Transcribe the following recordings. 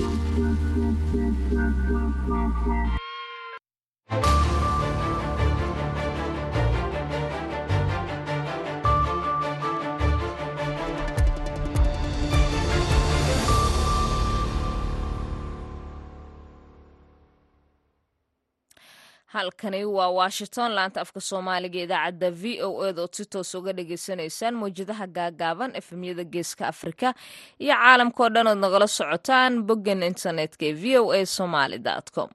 Thank you. Halkani waa washington. Laanta afka soomaaliga idaacadda v o ed ood si toos uga dhagaysanaysaan mawjadaha gaagaaban efemyada geeska afrika iyo caalamkao dhan ood nagala socotaan boggan internetka ee v o a somaly com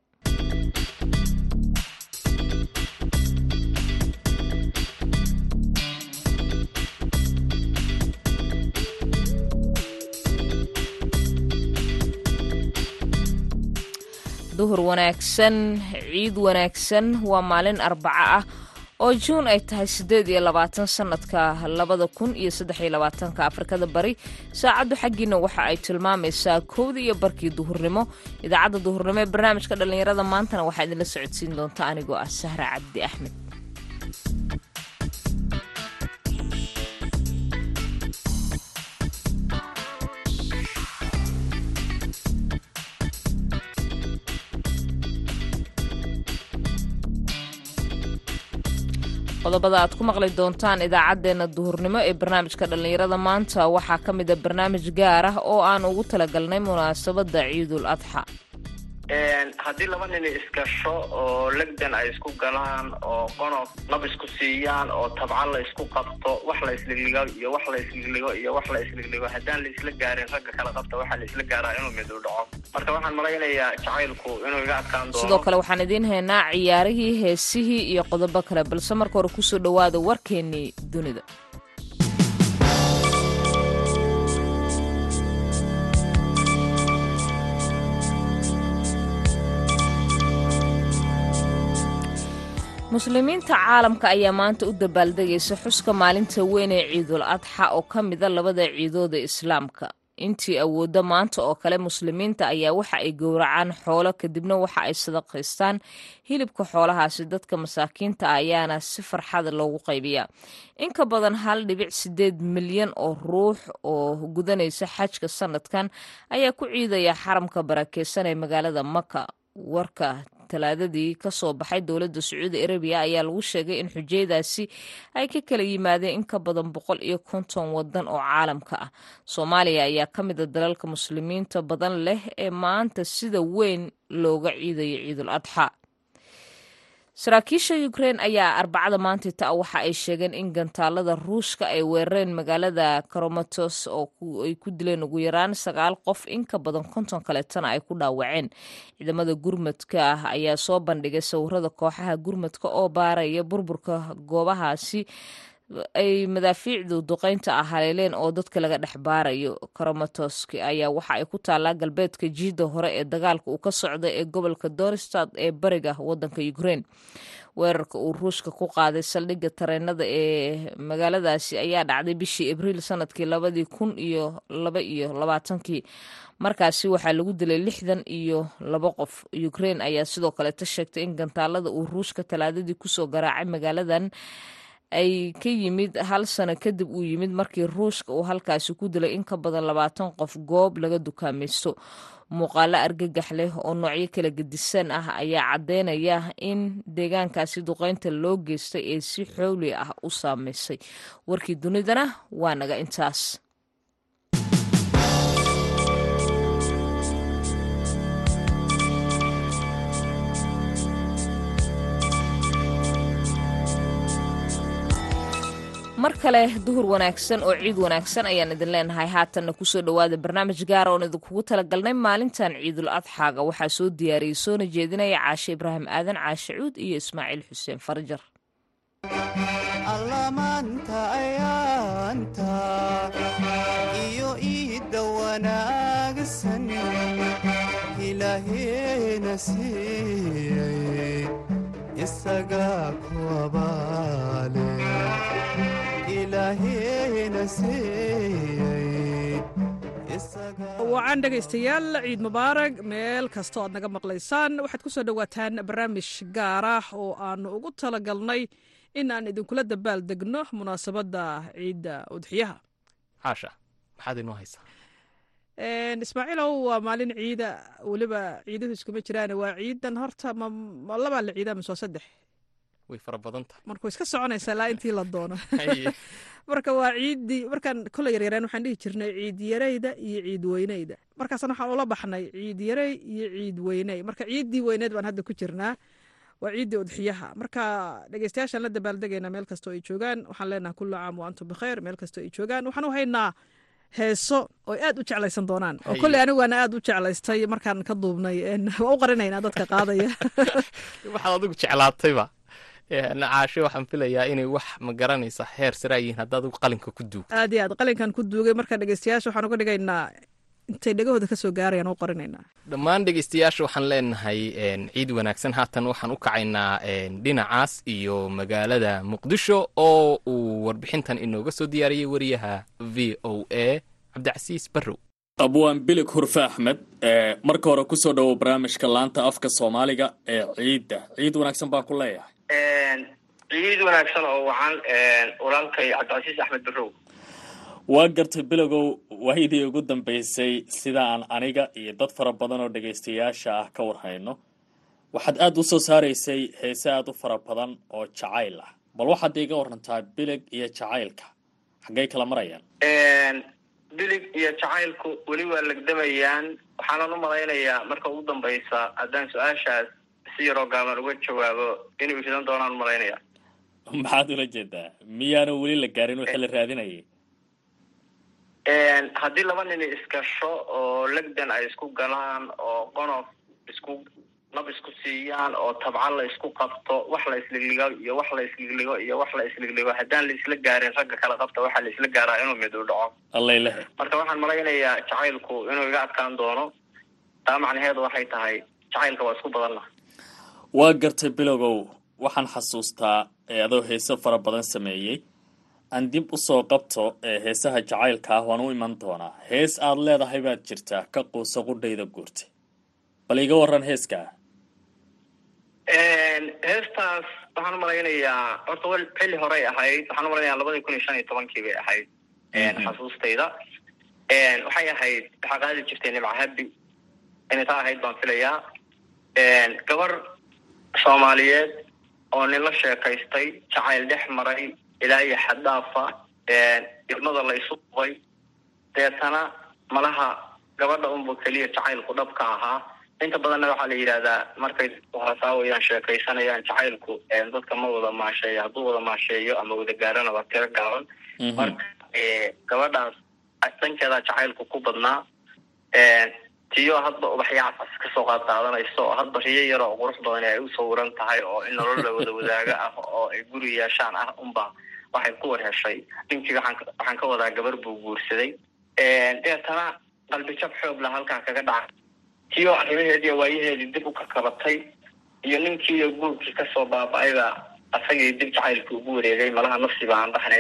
duhur wanaagsan ciid wanaagsan waa maalin arbaco ah oo juun ay tahay siddeed iyo labaatan sannadka labada kun iyo saddex iyo labaatanka afrikada bari. Saacaddu xaggiina waxa ay tilmaamaysaa kowda iyo barkii duhurnimo. Idaacadda duhurnimo ee barnaamijka dhallinyarada maantana waxaa idinla socodsiin doonta anigoo ah sahra cabdi axmed qodobada aad ku maqli doontaan idaacaddeenna duhurnimo ee barnaamijka dhallinyarada maanta. Waxaa ka mid a barnaamij gaar ah oo aan ugu talagalnay munaasabadda ciidul adxa haddii laba nin isgasho oo legdan ay isku galaan oo qonob nab isku siiyaan oo tabcan la isku qabto wax la isligligo iyo wax la isligligo iyo wax la isligligo haddaan la isla gaarin ragga kala qabta waxaa la gaaraa inuu mid u dhaco. Marka waxaan malaynayaa jacaylku inuu iga adkaan doono. Sidoo kale waxaan idiin haynaa ciyaarihii heesihii iyo qodobo kale balse marka hore ku soo dhowaada warkeennii dunida muslimiinta caalamka ayaa maanta u dabaaldegaysa xuska maalinta weyn ee ciidul adxa oo ka mida labada ciidooda islaamka. Intii awoodda maanta oo kale muslimiinta ayaa waxa ay gowracaan xoolo kadibna waxa ay sadaqaystaan hilibka xoolahaasi. Dadka masaakiinta ah ayaana si farxada loogu qaybiyaa in ka badan hal dhibic sideed milyan oo ruux oo gudanaysa xajka sanadkan ayaa ku ciidaya xaramka barakeysan ee magaalada maka warka talaadadii ka soo baxay dowladda sacuudi arabiya ayaa lagu sheegay in xujayadaasi ay ka kala yimaadeen in ka badan boqol iyo konton wadan oo caalamka ah. Soomaaliya ayaa ka mid a dalalka muslimiinta badan leh ee maanta sida weyn looga ciidayo ciidul adxa saraakiisha ukrein ayaa arbacada maantita waxa ay sheegeen in gantaalada ruushka ay weerareen magaalada karomatos oo ay ku dileen ugu yaraan sagaal qof in ka badan konton kaleetana ay ku dhaawaceen. Ciidamada gurmadka ah ayaa soo bandhigay sawirada kooxaha gurmadka oo baaraya burburka goobahaasi ay madaafiicdu duqeynta ah haleeleen oo dadka laga dhex baarayo karamatoski ayaa waxa ay ku taallaa galbeedka jiida hore ee dagaalka uu ka socda ee gobolka dorstad ee bariga wadanka ukrein weerarka uu ruushka ku qaaday saldhigga tareenada ee magaaladaasi ayaa dhacday bishii abriil sannadkii labadii kun iyo laba iyo labaatankii. Markaasi waxaa lagu dilay lixdan iyo laba qof. Ukrein ayaa sidoo kaleeta sheegtay in gantaalada uu ruushka talaadadii ku soo garaacay magaaladan ay ka yimid hal sano kadib uu yimid markii ruushka uu halkaasi ku dilay in ka badan labaatan qof goob laga dukaamaysto. Muuqaalo argagax leh oo noocyo kala gedisan ah ayaa caddeynaya in deegaankaasi duqeynta loo geystay ee si xowli ah u saameysay warkii dunidana waa naga intaas mar kale duhur wanaagsan oo ciid wanaagsan ayaan idin leenahay. Haatanna ku soo dhowaada barnaamij gaara oon idinkugu talagalnay maalintan ciidul adxaaga. Waxaa soo diyaariyey soona jeedinaya caashe ibraahim aadan caashe cuud iyo ismaaciil xuseen farjar. Isagaa ku abaale wacan dhegaystayaal ciid mubaarag meel kastoo aad naga maqlaysaan. Waxaad ku soo dhowaataan barnaamij gaar ah oo aannu ugu talagalnay in aan idinkula dabaal degno munaasabadda ciidda udxiyaha. Xaasha maxaad inoo haysaa? Ismaaciilow waa maalin ciida. Weliba ciiduhu iskuma jiraan waa ciidan horta ma labaa la ciidaa mise waa saddex way fara badan tahay marka way iska soconaysaa ilaa intii la doono. Marka waa ciiddii markaan kolley yaryareen waxaan dhihi jirnay ciid yareyda iyo ciid weyneyda markaasna waxaan ula baxnay ciid yarey iyo ciid weyney marka ciiddii weyneed baan hadda ku jirnaa waa ciiddii udxiyaha. Marka dhegeystayaashaan la dabaaldegaynaa meel kastoo ay joogaan waxaan leenahay kullu caam wa antum bikhayr meel kastoo ay joogaan. Waxaan u haynaa heeso oo aad u jeclaysan doonaan. Oo kolley anigu waana aad u jeclaystay markaan ka duubnay waa u qarinaynaa dadka qaadaya. Waxaad adigu jeclaatayba Een, caashe waxaan filayaa inay wax ma garanaysa heer sare yihiin haddaad adigu qalinka ku duug. Aad iyo aad qalinkan ku duugay marka dhegeystayaasha waxaan uga dhigaynaa intay dhegahooda ka soo gaarayaan u qarinaynaa dhammaan dhegeystayaasha waxaan leenahay een, ciid wanaagsan. Haatan waxaan u kacaynaa een, dhinacaas iyo magaalada muqdisho oo uu warbixintan inooga soo diyaariyey wariyaha v o a cabdicasiis barrow. Abwaan bilig hurfe axmed ee marka hore ku soo dhowow barnaamijka laanta afka soomaaliga ee ciidda. Ciid wanaagsan baan ku leeyahay ciid wanaagsan oo wacan walaalkay cabdicasiis axmed barrow. Waa gartay bilogow waayadii ugu dambaysay sida aan aniga iyo dad fara badan oo dhegaystayaasha ah ka warhayno waxaad aada u soo saaraysay heese aada u fara badan oo jacayl ah. Bal waxaad iiga warantaa bilig iyo jacaylka. Xaggay kala marayaan. Bilig iyo jacaylku weli waa legdamayaan waxaanan u malaynayaa marka ugu dambaysa haddaan su'aashaas si yaroo gaaban uga jawaabo inay uhidan doonaan malaynaya maxaad ula jeedaa miyaanu weli la gaarin wixii la raadinayay. Haddii laba nini iskasho oo legdan ay isku galaan oo qonof isku nab isku siiyaan oo tabcan la isku qabto wax la isligligo iyo wax la isligligo iyo wax la isligligo haddaan la isla gaarin ragga kala qabta waxaa la isla gaaraa inuu mid u dhaco. Allailehe marka waxaan malaynayaa jacaylku inuu iga adkaan doono taa macnaheedu waxay tahay jacaylka waa isku badanna waa gartay bilogow waxaan xasuustaa ee adoo heese fara badan sameeyey. Aan dib u soo qabto ee heesaha jacaylka ah waan u iman doonaa. Hees aad leedahay baad jirtaa ka quusa qudhayda guurtay bal iga waran heeskaa heestaas waxaan umalaynayaa horta wel xilli horey ahayd. Waxaan u malaynaya labadii kun iyo shan iyo tobankii bay ahayd xasuustayda waxay ahayd waxaa qaadi jirtay nimcahabi inay taa ahayd baan filayaa. Gabar soomaaliyeed oo nin la sheekaystay jacayl dhex maray ilaa iyo xaddaafa ilmada la isu qubay deetana malaha gabadha unba keliya jacaylku dhabka ahaa. Inta badanna waxaa la yidhahdaa markay hasaawayaan sheekaysanayaan jacaylku dadka ma wada maasheeyo hadduu wada maasheeyo ama wada gaarana waa tiro gaaban. Marka gabadhaas dhankeedaa jacaylku ku badnaa tiyo hadba ubaxyaa cas ka soo qaad qaadanayso oo hadba riyo yar oo qurux badan ay u sawiran tahay oo in nolol la wada wadaaga ah oo ay guri yeeshaan ah unba waxay ku war heshay. Ninkii waxaan ka wadaa gabar buu guursaday. Deetana qalbi jab xoog la halkaa kaga dhacay tiyo arrimaheedii waayaheedii dib u kakabatay iyo ninkiiyo guurkii ka soo baaba-ayba asagii dib jacaylkii ugu wareegay malaha nafsi baan dhahne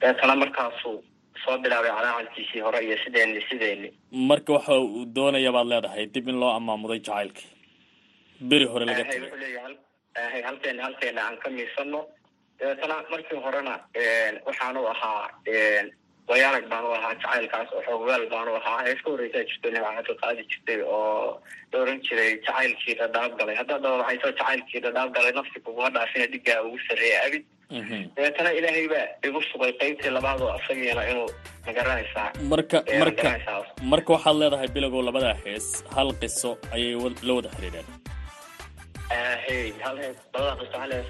deetana markaasuu soo bilaabay calaacalkiisii hore iyo sideeni sideeni marka waxa uu doonaya baad leedahay dib in loo amaamuday jacaylkii. Beri hore laga hay hay halkeena halkeena aan ka miisano. Dabeetana markii horena waxaan u ahaa wayaanag baan u ahaa jacaylkaas oo xooggaal baan u ahaa. Hees ka horreysaa jirto nimcada qaadi jirtay oo la oran jiray jacaylkii dhadhaab galay. Haddaad dhawaxayso jacaylkii dhadhaab galay nafsi kuguma dhaafina dhigaa ugu sarreeya abid. Dabeetana ilaahay baa igu sugay qaybtii labaad oo asagiina inuu ma garanaysaa marka marka marka waxaad leedahay bilogow labadaa hees hal qiso ayay la wada xiriireen. Hey hal hees labada qiso hal hees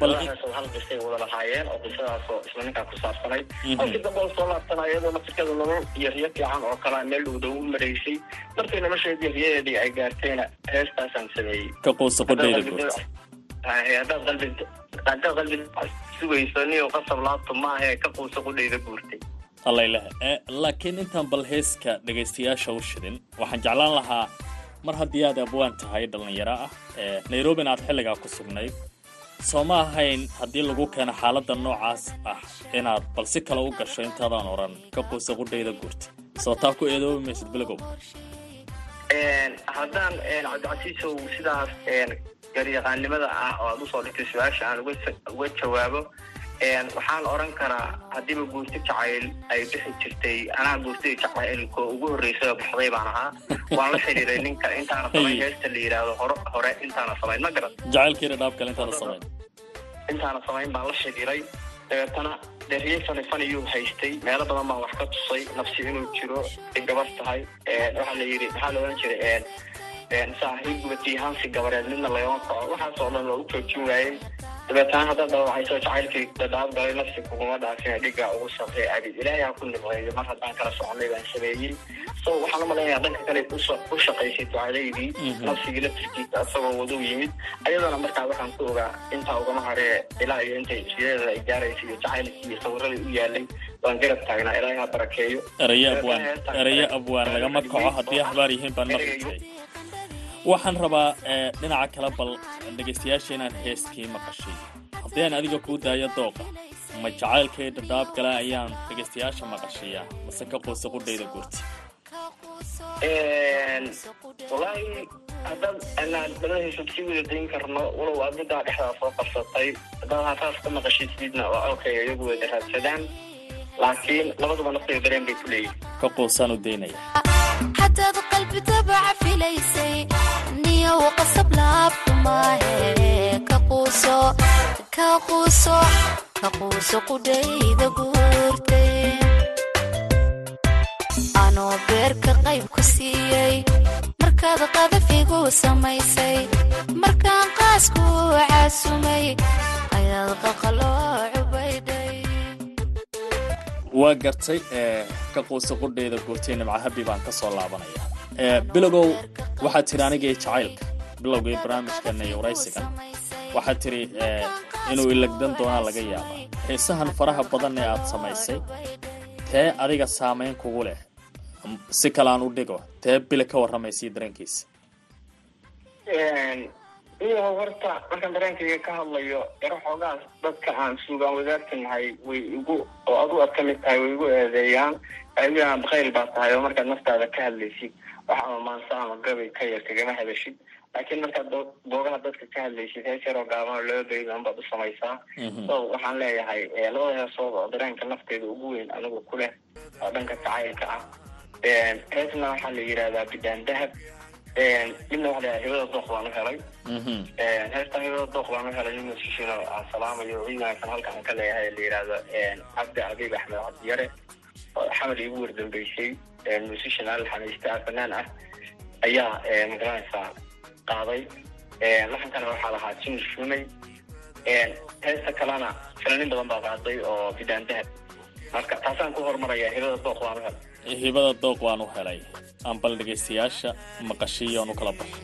bal labada hees oo hal qisay wada lahaayeen oo qisadaasoo isla ninkaa ku saabsanay. Mhm. halkii dambe oo soo laabtana iyadoo naftirkeeda nolol iyo riyo fiican oo kalea meel dhowda u maraysay markii nolosheedii riyadeedii ay gaartayna heestaasaan sameeyey. Ka quusa qudhayda Haddaad haddaad qalbi sugayso niyo qasab laabto maahe ka quusa qudhayda guurtay allailehe e laakiin intaan bal heeska dhegaystayaasha u shidin waxaan jeclaan lahaa mar haddii aad abwaan tahay dhallinyaro ah. Nairobina aad xilligaa ku sugnayd soo ma ahayn haddii lagu keeno xaaladda noocaas ah. Inaad bal si kale u gasho intaadaan odhan ka quusa qudhayda guurtay soo taa ku eedoobi maysid bilogow haddaan cabdicasiisow sidaas garyaqaanimada ah oo aad u soo dhigtay su'aasha aan uga jawaabo. Waxaan oran karaa haddiiba guurti jacayl ay bixi jirtay anaa guurtidii jacaylko ugu horreysay oo baxday baan ahaa. Waan la xiriiray ninka intaana samayn heesta la yidhaahdo hore hore intaana samayn. Ma garan. Jacaylkiina dhaabkale intaana samayn. Intaana samayn baan la xiriiray. Dabeetana dherye fani faniyuu haystay. Meelo badan baan wax ka tusay nafsi inuu jiro ay gabar tahay. Waxaa la yidhi maxaa la odhan jiray saaxiibgubati hansi gabareed midna lagama kaco waxaasoo dhan waa u joojin waayey dabeetana haddaad dhaawacayso jacaylkii dhadhaab galay nafsi kuguma dhaafin dhiga ugu sarrey abid ilaahay ha ku nimceeyo mar haddaan kala soconay baan sameeyey so waxaan u malaynaya dhanka kale u shaqaysay ducadaydii nafsigii laftirkiisa isagoo waduu yimid ayadana markaa waxaan ku ogaa intaa ugama haree ilaa iyo intay sideeda ay gaaraysa iyo jacaylkii iyo sawiradii u yaalay waan garab taagnaa ilaahay ha barakeeyo eraye abwaan lagama kaco haddii ahbaar yihiin baan maqli jiray waxaan rabaa dhinaca kale bal dhegaystayaasha inaan heeskii maqashay. Haddii aan adiga kuu daayo dooqa ma jacaylkay dhadhaab gala ayaan dhegaystayaasha maqashiyaa mase ka qoose qudhayda guurti? Wallaahi haddaad anaan badahaysa sii wada dayn karno walow aad middaa dhexdaa soo qabsatay haddaad haasaas ka maqashidsidna waa okay iyagu wada raadsadaan laakiin labaduba naftay dareen bay ku leeyihiin ka qoosaan u daynaya anoo beerka qayb ku siiyey markaad qadafigu samaysay markaan qaasku caasumay ayaad qaqaloo cubaydhay waa gartay ka quusa qudhayda guurtay nimcahabi baan ka soo laabanaya bilowgow waxaad tiri anigii jacaylka bilowgii barnaamijkan iyo waraysigan waxaad tiri inuu ilagdan doonaa laga yaabaa. Xiisahan faraha badan ee aad samaysay tee adiga saamayn kugu leh. Si kale aan u dhigo tee bile ka warramaysay dareenkiisa. Iyo horta markaan dareenkayga ka hadlayo yaro xoogaas dadka aan suugaan wadaagtanahay way igu oo adu aad ka tahay way igu eedeeyaan. Adigaan bakayl baa tahay oo markaad naftaada ka hadlaysid wax ama maansa ama gabay ka yar kagama hadashid laakiin markaad googaha dadka ka hadlaysid hees yaroo gaaban laba baydan baad u samaysaa. So waxaan leeyahay labada heesood oo dareenka nafteeda ugu weyn anigu ku leh oo dhanka jacaylka ah. Heesna waxaa la yidhahdaa bidaan dahab. Midna waxaa la hibada dooq baan u helay. Heestan hibada dooq baan u helay nin musishino aan salaamayo ciidankan halkan aan ka leeyahay la yidhahdo cabdi abiib axmed cabdiyare xamal iigu wardambeysay musishin al xanaysta fanaan ah ayaa ma garanaysaa qaaday. Laxankana waxaa lahaa jimmy shumay heesta kalena fanaaniin badan baa qaaday oo bidaan dahab. Marka taasaan ku horumaraya hibada dooq baan u helay. Hibada dooq waan u helay. Aan bal dhegaystayaasha maqashiyo aan u kala baxo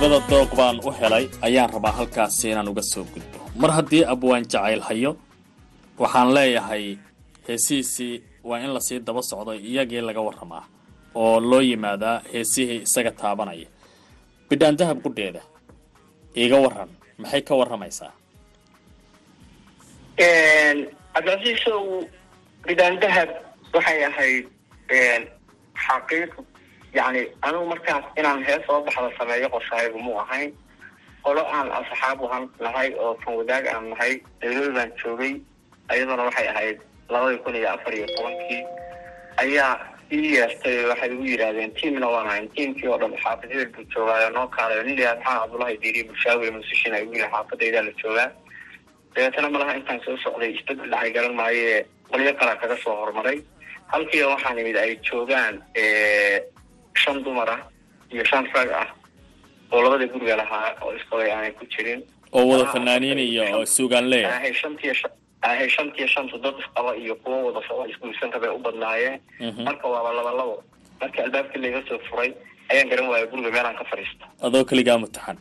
hibada dooq baan u helay ayaan rabaa halkaasi inaan uga soo gudbo. Mar haddii abwaan jacayl hayo waxaan leeyahay heesihiisii waa in la sii daba socdo iyagii laga warramaa oo loo yimaadaa heesihii isaga taabanaya. Bidhaan dahab qudheeda iiga waran maxay ka warramaysaa? Cabdilcasiisow bidaan dahab waxay ahayd xaqiiq yacni anigu markaas inaan hees soo baxda sameeyo qoshahaygu mu ahayn qolo aan asxaab ahan nahay oo fan wadaag aan nahay dawlad baan joogay. Ayaduna waxay ahayd labadii kun iyo afar iyo tobankii. Ayaa ii yeertay waxay igu yidhaahdeen tiamna waan ahayn tiamkii oo dhan xaafid hebel buu joogaayo noo kaalayo nin liyaa maxamed cabdullahi diiriye bulshaawi musishin ay ugu yihi xaafadaydaa la joogaa. Dabeetana malaha intaan soo socday isbeddel dhacay garan maaye qolyo kalaa kaga soo horumaray halkiiba waxaan imid ay joogaan shan dumar ah iyo shan rag ah oo labada guriga lahaa oo isqabay aanay ku jirin. Oo wada fanaaniin iyo oo suugaan leeyahay ahay shantiyo shan ahay shantiyo shanta dad isqaba iyo kuwo wada socda isguursan rabay u badnaayeen Mhm. marka waaba laba labo. Marka albaabkii layga soo furay ayaan garan waaya guriga meelaan ka fadhiisto adoo keligaa mutaxan.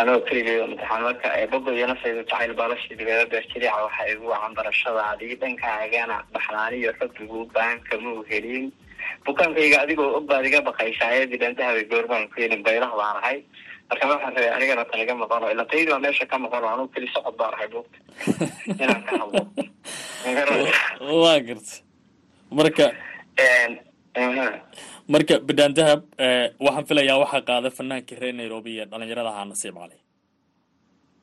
Anagoo keligay imtixaan marka bogo iyo nafayda jacayl baalashii dibeeda beerjiriica waxa igu wacan barashadaadii dhankaagana baxnaaniyo xubbigu baanka muu helin bukaankayga adigoo og baad iga baqaysaayadii dhantahabay goormaan keenin baylah baan ahay. Marka waxaan rabay anigana tan iga maqano ila taydi baa meesha ka maqano anugu keli socod baan ahay buugta inaan ka hadlo. Waa garta. Marka marka bidhaan dahab eh, waxaan filayaa waxaa qaaday fanaankii reer nairobi iyo dhalinyarada ahaa nasiib cali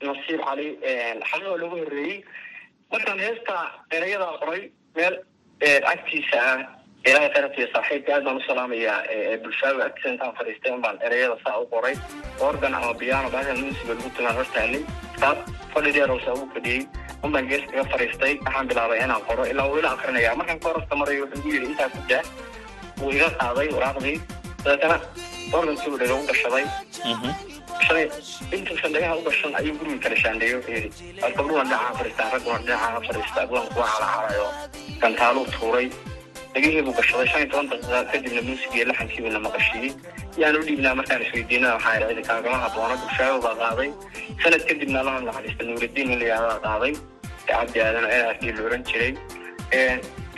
nasiib cali oo lagu horreeyey markaan heesta erayadaa qoray meel agtiisa ah ilaahay qarabtiya saaxiibka aad baan u salaamayaa bulshaawi agtiisa intaan fadhiistay un baan erayada saa u qoray. Organ ama piano baashan musiga lagu tumaan hortaalay taas fadhi dheer oo saa ugu fadhiyey un baan gees kaga fadhiistay waxaan bilaabay inaan qoro ilaa wuu ila akrinaya markaan koroska marayo wuxuu igu yidhi intaa ku daa wuu iga qaaday waraaqdii dabeetana organkii buu dhaga u gashaday. Shalay intuusan dhagaha u gashan ayuu guriga kala shaandheeyey wuxuu yidhi war gabdhuhuna dhinacaa fadhiistaan ragguna dhinacaa fadhiista agoon kuwa calacalayo gantaaluu tuuray dhagihii buu gashaday shan iyo toban daqiiqa kadibna muusigii laxankii buu na maqashiiyey yaan u dhiibnaa markaan isweydiinana waxaa idhi cidi kaagama habboona bulshaago baa qaaday sanad kadibna allaha naxariista nuuraddiin in la yihahdaa qaaday cabdi aadan nrk la oran jiray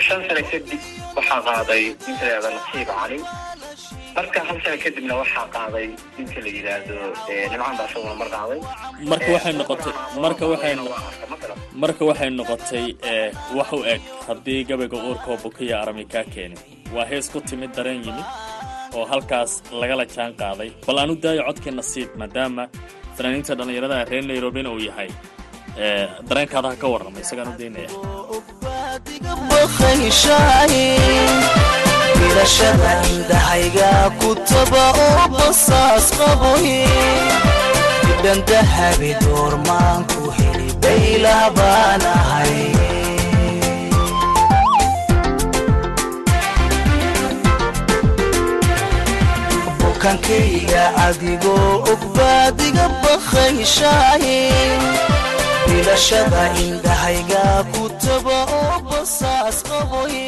shan sano kadib waxaa qaaday ninka la yihahda nasiib cali marka hal sano kadibna waxaa qaaday ninka la yidhaahdo nimcaan baa isaguna mar qaaday. Marka waxay noqotay marka waxay marka waxay noqotay eh, wax u eg. Haddii gabayga uurkoo bukiya arami kaa keenin waa hees ku timid dareen yimid oo halkaas lagala jaan qaaday. Bal aan u daayo codkii nasiib maadaama fanaaniinta dhallinyarada reer nairobina uu yahay eh, dareenkaada ha ka warrama isagaan u daynaya filashada indhahayga ku taba oo basaas qaboye fidhan dahabi doormaan ku heli bayla baan ahay ogbaadiga qaboye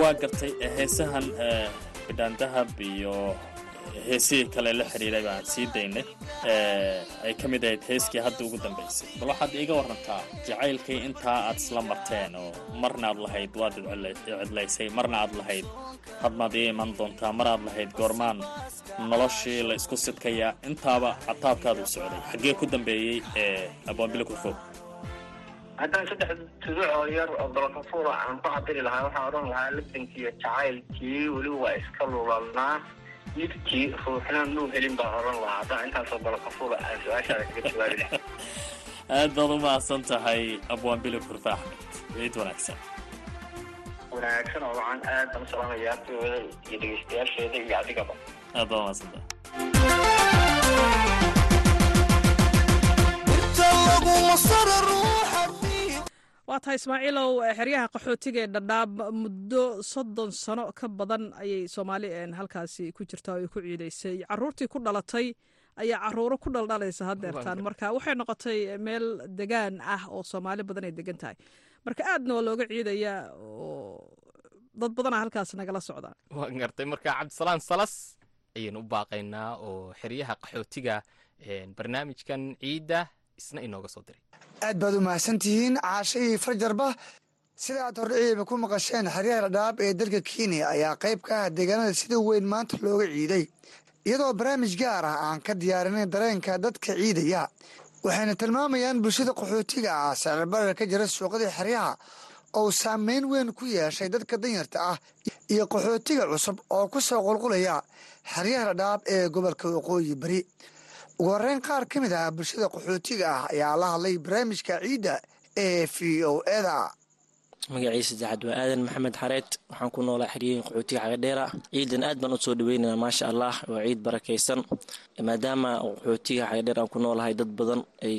waa gartay eh, heesahan eh, bidhaan dahab iyo heesihii kale la xidhiiray baan sii daynay. Eh, ay ka mid ahayd heeskii hadda ugu dambaysay. Bal waxaad iiga warantaa jacaylkii intaa aad isla marteen oo marna lahayd waad cidlaysay marna aad lahayd hadmaad ii iman doontaa mar aad lahayd goormaan noloshii la isku sidkayaa. Intaaba cataabkaadu socday. Xaggee ku dambeeyey ee aboonbili kurfow haddaan saddex tuduc oo yar oo dolokafuula aan ku cabiri lahaa waxaan odhan lahaa lixdankii jacaylkii. Weli waa iska lulalnaa yidkii ruuxna nuu helin baan odhan lahaa. Haddaan intaasoo dolokafuula aan su'aashaada kaga jawaabi lahaa aad baad u mahadsan tahay abwaanbili kurfe axmed. Ciid wanaagsan. Wanaagsan oo wacan aad baan salaamaya artooda iyo dhegeystayaasheeda iyo adigaba aad baad u waa tahay ismaaciilow eh, xeryaha qaxootiga ee dhadhaab muddo soddon sano ka badan ayay soomaali halkaasi ku jirtaa oo ay ku ciidaysay. Caruurtii ku dhalatay ayaa caruuro ku dhaldhalaysa haddeertaan marka waxay noqotay meel degaan ah oo soomaali badan ay degan tahay. Marka aadna waa looga ciidayaa oo dad badana halkaas nagala socdaan waan gartay marka cabdisalaan salas ayaynu u baaqaynaa oo xeryaha qaxootiga barnaamijkan ciidda isna inooga soo diray. Aad baad u mahadsan tihiin caasho iyo farjarba sida aad hordhiciiba ku maqasheen xeryaha ladhaab ee dalka kenya ayaa qayb ka ah deegaanada sida weyn maanta looga ciiday. Iyadoo barnaamij gaar ah aan ka diyaarinay dareenka dadka ciidaya waxayna tilmaamayaan bulshada qaxootiga ah sicirbarar ka jira suuqadii xeryaha oo saameyn weyn ku yeeshay dadka danyarta ah iyo qaxootiga cusub oo ku soo qulqulaya xeryaha dhadhaab ee gobolka waqooyi bari ugu horeyn qaar ka mid ah bulshada qaxootiga ah ayaa la hadlay barnaamijka ciidda ee v o eda magaciisa saddexaad waa aadan maxamed xareed. Waxaan ku noolaa xeryihin qaxootiga xagadheera ciidan aad baan u soo dhaweynana maasha allah waa ciid barakaysan. Maadaama qaxootiga xagadheer aan ku noolahay dad badan ay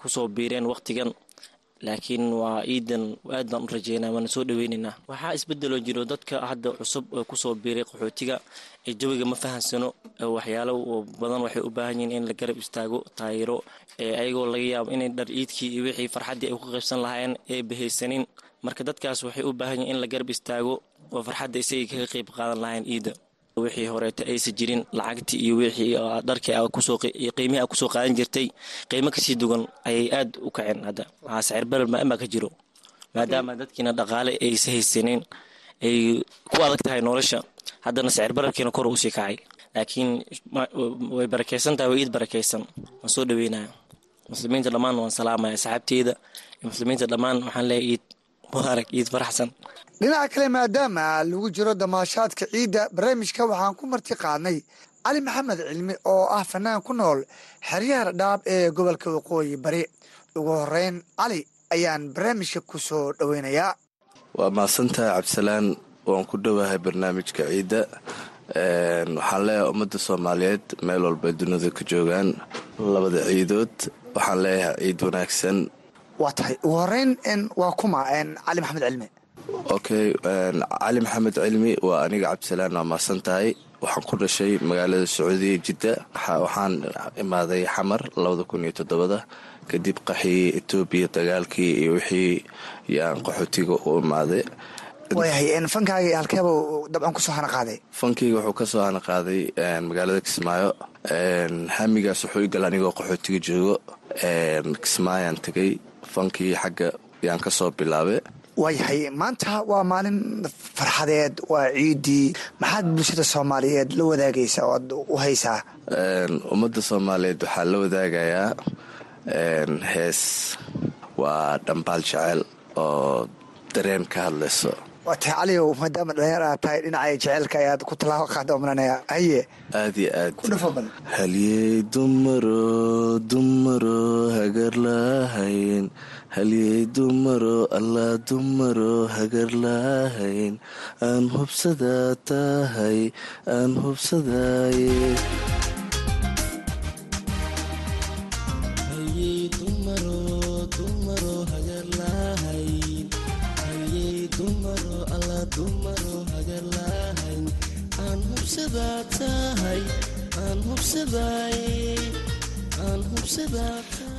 ku soo biireen waqtigan laakiin waa ciidan aad baan u rajeynaa waana soo dhaweyneynaa waxaa isbedeloo jiro dadka hadda cusub oo ku soo biiray qaxootiga ee jawiga ma fahansano waxyaalo badan waxay u baahan yihiin in la garab istaago taayiro ayagoo laga yaabo inay dhar ciidkii iyo wixii farxaddii ay ku qaybsan lahaayeen ee bahaysanin marka dadkaas waxay u baahan yihiin in la garab istaago oo farxadda isagay kaga qayb qaadan lahayn ciida wixii horeeta aysa jirin lacagtii iyo wixii dharkii qiimihii a ku soo qaadan jirtay qiimo ka sii dugan ayay aad u kaceen hadda. Waxaa sicir barar maamaa ka jiro maadaama dadkiina dhaqaale aysa haysanin ay ku adag tahay nolosha haddana sicir bararkiina kor u sii kacay. Laakiin way barakaysan tahay way iid barakaysan. Waan soo dhaweynaya muslimiinta dhammaan waan salaamaya saxaabteyda iyo muslimiinta dhammaan waxaan leeyahay iid mubaarak iid faraxsan dhinaca kale maadaama lagu jiro damaashaadka ciidda barnaamijka waxaan ku marti qaadnay cali maxamed cilmi oo ah fanaan ku nool xeryaha dhadhaab ee gobolka waqooyi bari. Ugu horeyn cali ayaan barnaamijka ku soo dhoweynayaa waa mahadsantahay cabdisalaan waan ku dhowahay barnaamijka ciidda. Waxaan leeyahay ummadda soomaaliyeed meel walba dunida ka joogaan. Labada ciidood waxaan leeyahay ciid wanaagsan. Waa tahay. Ugu horeyn waa kuma cali maxamed cilmi okay cali maxamed cilmi waa aniga cabdisalaan waa mahadsan tahay waxaan ku dhashay magaalada sacuudiya jidda. Waxaan imaaday xamar labada kun iyo toddobada kadib qaxii etoobiya dagaalkii iyo wixii yaan qaxootiga u imaaday. Fankaaga halkeeba dabcan ku soo hana qaaday wuxuu ka soo hana qaaday magaalada kismaayo. Hamigaas wuxuu igal anigoo qaxootiga joogo kismaayaan tegay fankii xagga yaan ka soo bilaabay waayahay maanta waa maalin farxadeed waa ciidii maxaad bulshada soomaaliyeed la wadaagaysaa oo aad u haysaa ummadda soomaaliyeed waxaa la wadaagayaa hees waa dhambaal jecel oo dareen ka hadlayso waa tahay caliyow maadaama dhalinyar aad tahay dhinacay jeceelka ayaad ku tallaabo qaada umranaya haye. Aad iyo aad. Halyey dumaro dumaro hagar lahayn halyey dumaro allaa dumaro hagar lahayn aan hubsadaa tahay aan hubsadaaye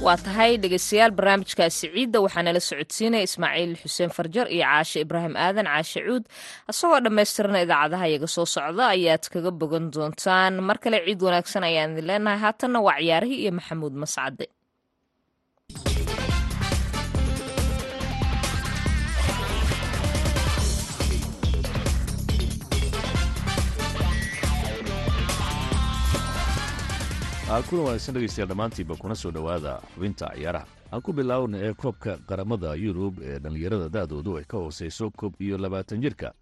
waa tahay dhegeystayaal barnaamijkaasi ciidda waxaa nala socodsiinaya ismaaciil xuseen farjar iyo caashe ibraahim aadan caashe cuud. Isagoo dhammaystirana idaacadaha iyaga soo socda ayaad kaga bogan doontaan. Mar kale ciid wanaagsan ayaan idin leenahay. Haatanna waa ciyaarihii iyo maxamuud mascade kuna wanaagsan dhegeystayaal dhammaantiinba kuna soo dhowaada xubinta ciyaaraha aan ku bilaawna ee koobka qaramada yurub ee dhallinyarada da'doodu ay ka hooseyso koob iyo labaatan jirka.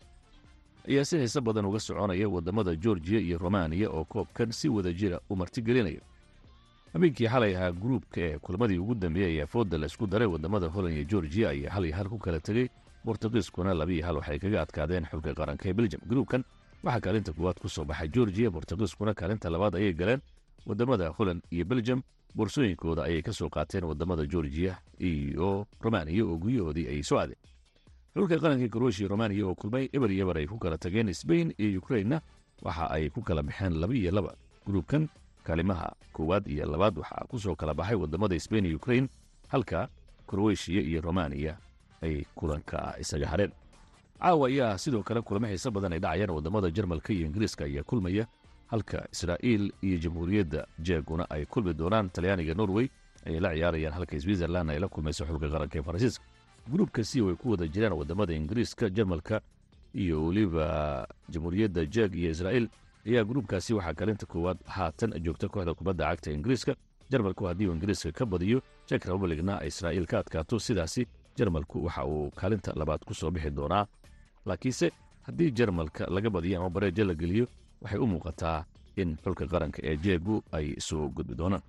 Ayaa si xiise badan uga soconaya waddamada georgiya iyo romaniya oo koobkan si wada jira u martigelinaya. Habeenkii xalay ahaa gruubka ee kulamadii ugu dambeeyey ayaa fooda la isku daray waddamada holand iyo georgiya ayaa hal iyo hal ku kala tegey bortugiiskuna labiiyo hal waxay kaga adkaadeen xulka qaranka ee beljam gruubkan waxaa kaalinta koowaad ku soo baxay georgiya bortugiiskuna kaalinta labaad ayay galeen waddamada holand iyo beljam boorsooyinkooda ayay ka soo qaateen waddamada georgiya iyo romaniya oo guryahoodii ay soo aadeen. Xulka qaranka kroatiya romaniya oo kulmay eber iyo eber ay ku kala tageen sbain iyo ukrainna waxa ay ku kala baxeen laba iyo laba. Gruubkan kaalimaha koowaad iyo labaad waxaa ku soo kala baxay waddamada sbain iyo ukrain halka kroatiya iyo romaniya ay kulanka isaga hadheen caawa ayaa sidoo kale kulamo xiise badan ay dhacayaan waddamada jarmalka iyo ingiriiska ayaa kulmaya halka israa'iil iyo jamhuuriyadda jeeguna ay kulmi doonaan talyaaniga norway ayay la ciyaarayaan halka switzerland ay la kulmayso xulka qaranka ee faransiiska. Gruubka si way ku wada jiraan waddamada ingiriiska jarmalka iyo weliba jamhuuriyadda jeeg iyo israa'iil. Ayaa gruubkaasi waxaa kaalinta koowaad haatan joogta kooxda kubadda cagta ingiriiska. Jarmalku haddii uu ingiriiska ka badiyo jek republicna israa'iil ka adkaato. Sidaasi jarmalku waxa uu kaalinta labaad ku soo bixi doonaa. Laakiinse haddii jarmalka laga badiyo ama bareejo la geliyo waxay u muuqataa in xulka qaranka ee jeegu ay soo gudbi doonaan.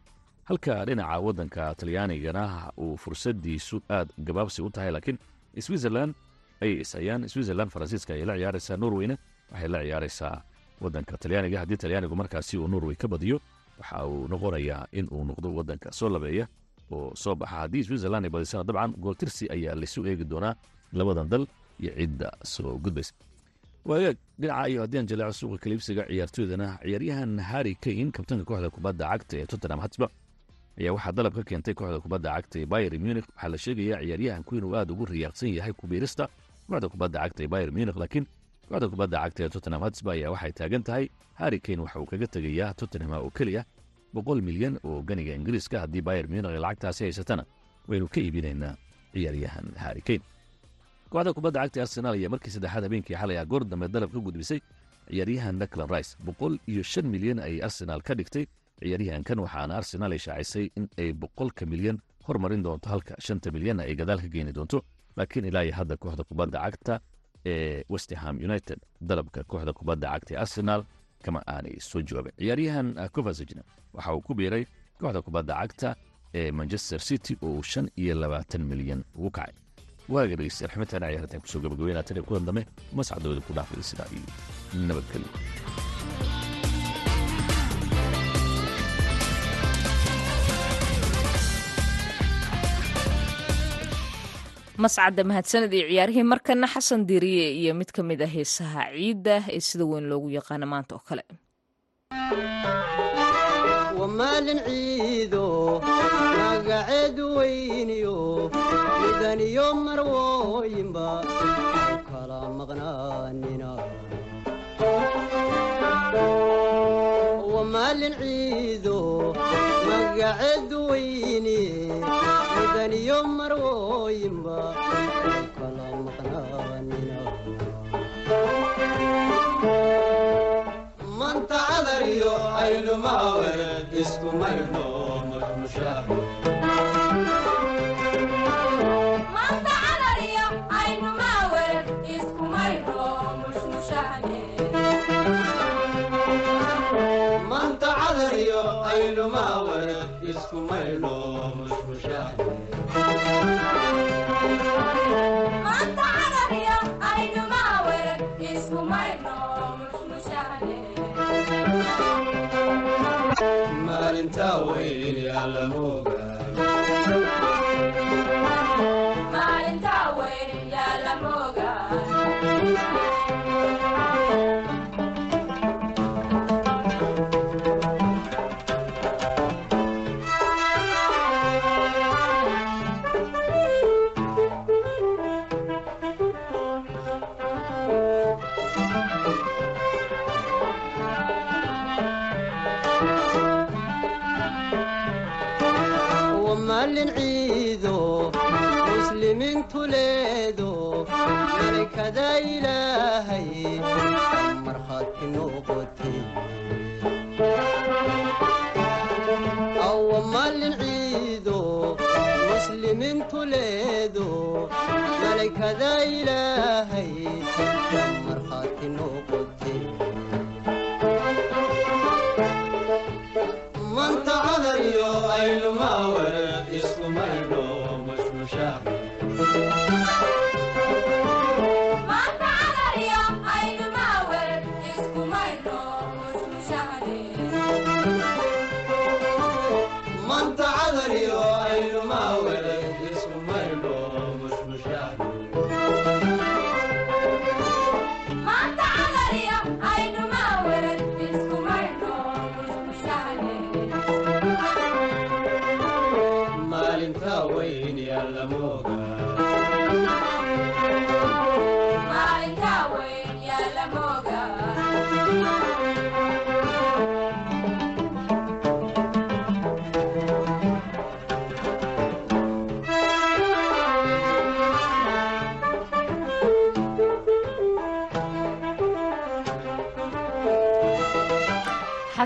Halka dhinaca waddanka talyaanigana uu fursadiisu aad gabaabsi u tahay laakiin switzerland ayay ishayaan switzerland faransiiska ayay la ciyaaraysaa norweyna waxay la ciyaaraysaa waddanka talyaaniga. Haddii talyaanigu markaasi uu norway ka badiyo waxa uu noqonayaa in uu noqdo waddanka soo labeeya oo soo baxa. Haddii switzerland ay badisana dabcan gooltirsi ayaa laysu eegi doonaa labadan dal iyo cidda soo gudbaysa waagaag dhinaca iyo haddii aan jaleeco suuqa kaliibsiga ciyaartooydana ciyaaryahan harry kane kabtanka kooxda kubadda cagta ee tottenham hotspur ayaa waxaa dalab ka keentay kooxda kubadda cagta ee bayer munich. Waxaa la sheegayaa ciyaaryahanku inuu aad ugu riyaaqsan yahay kubiirista kooxda kubadda cagta ee bayer munich laakiin kooxda kubadda cagta ee tottenham hotspur ayaa waxay taagan tahay. Harry kane waxa uu kaga tegayaa tottenham oo keliya boqol milyan oo ganiga ingiriiska haddii bayer munich ay lacagtaasi haysatana. Waynu ka iibinaynaa ciyaaryahan harry kane kooxda kubadda cagta arsenaal ayaa markii saddexaad habeenkii xalay ah goor dambe dalab ka gudbisay ciyaaryahan declan rice boqol iyo shan milyan ay arsenaal ka dhigtay. Ciyaaryahankan waxaana arsenaal ay shaacisay in ay boqolka milyan hormarin doonto halka shanta milyanna ay gadaal ka geeni doonto. Laakiin ilaa iyo hadda kooxda kubadda cagta ee westerham united dalabka kooxda kubadda cagta ee arsenaal kama aanay soo jawaabin ciyaaryahan covasagna waxa uu ku biiray kooxda kubadda cagta ee manchester city oo uu shan iyo labaatan milyan ugu kacay waaga dhegeystayaal xubintaana ciyaartaan ku soo gabagabeynaa tan iyo kulan dambe mascadooda ku dhaafay sidaa iyo nabadgelyo mascadda mahadsaned iyo ciyaarihii markana xasan diiriye iyo mid ka mid ah heesaha ciidda ee sida weyn loogu yaqaano maanta oo kale wamaalin ciido magaceedu weyniyo midaniyo marwooyinba kala maqnaanina wamaalin ciido magaceedu weyni midaniyo marwooyinba u kala maqnaanina manta cadariyo aynumaaweled isku maydho marmushaxo weyni wamaalin ciido muslimiintu leedo malakada ilaahay markhaati noqotay. Awamaalin ciido muslimiintu leedo malakada ilaahay markhaati noqotay. Manta cadariyo aynumaawere isku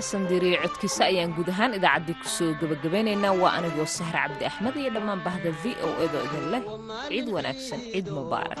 xasan diriye codkiisa ayaan guud ahaan idaacaddii ku soo gebagabeynaynaa waa anigoo sahre cabdi axmed iyo dhammaan bahda v o edo idin leh. Ciid wanaagsan ciid mubaarak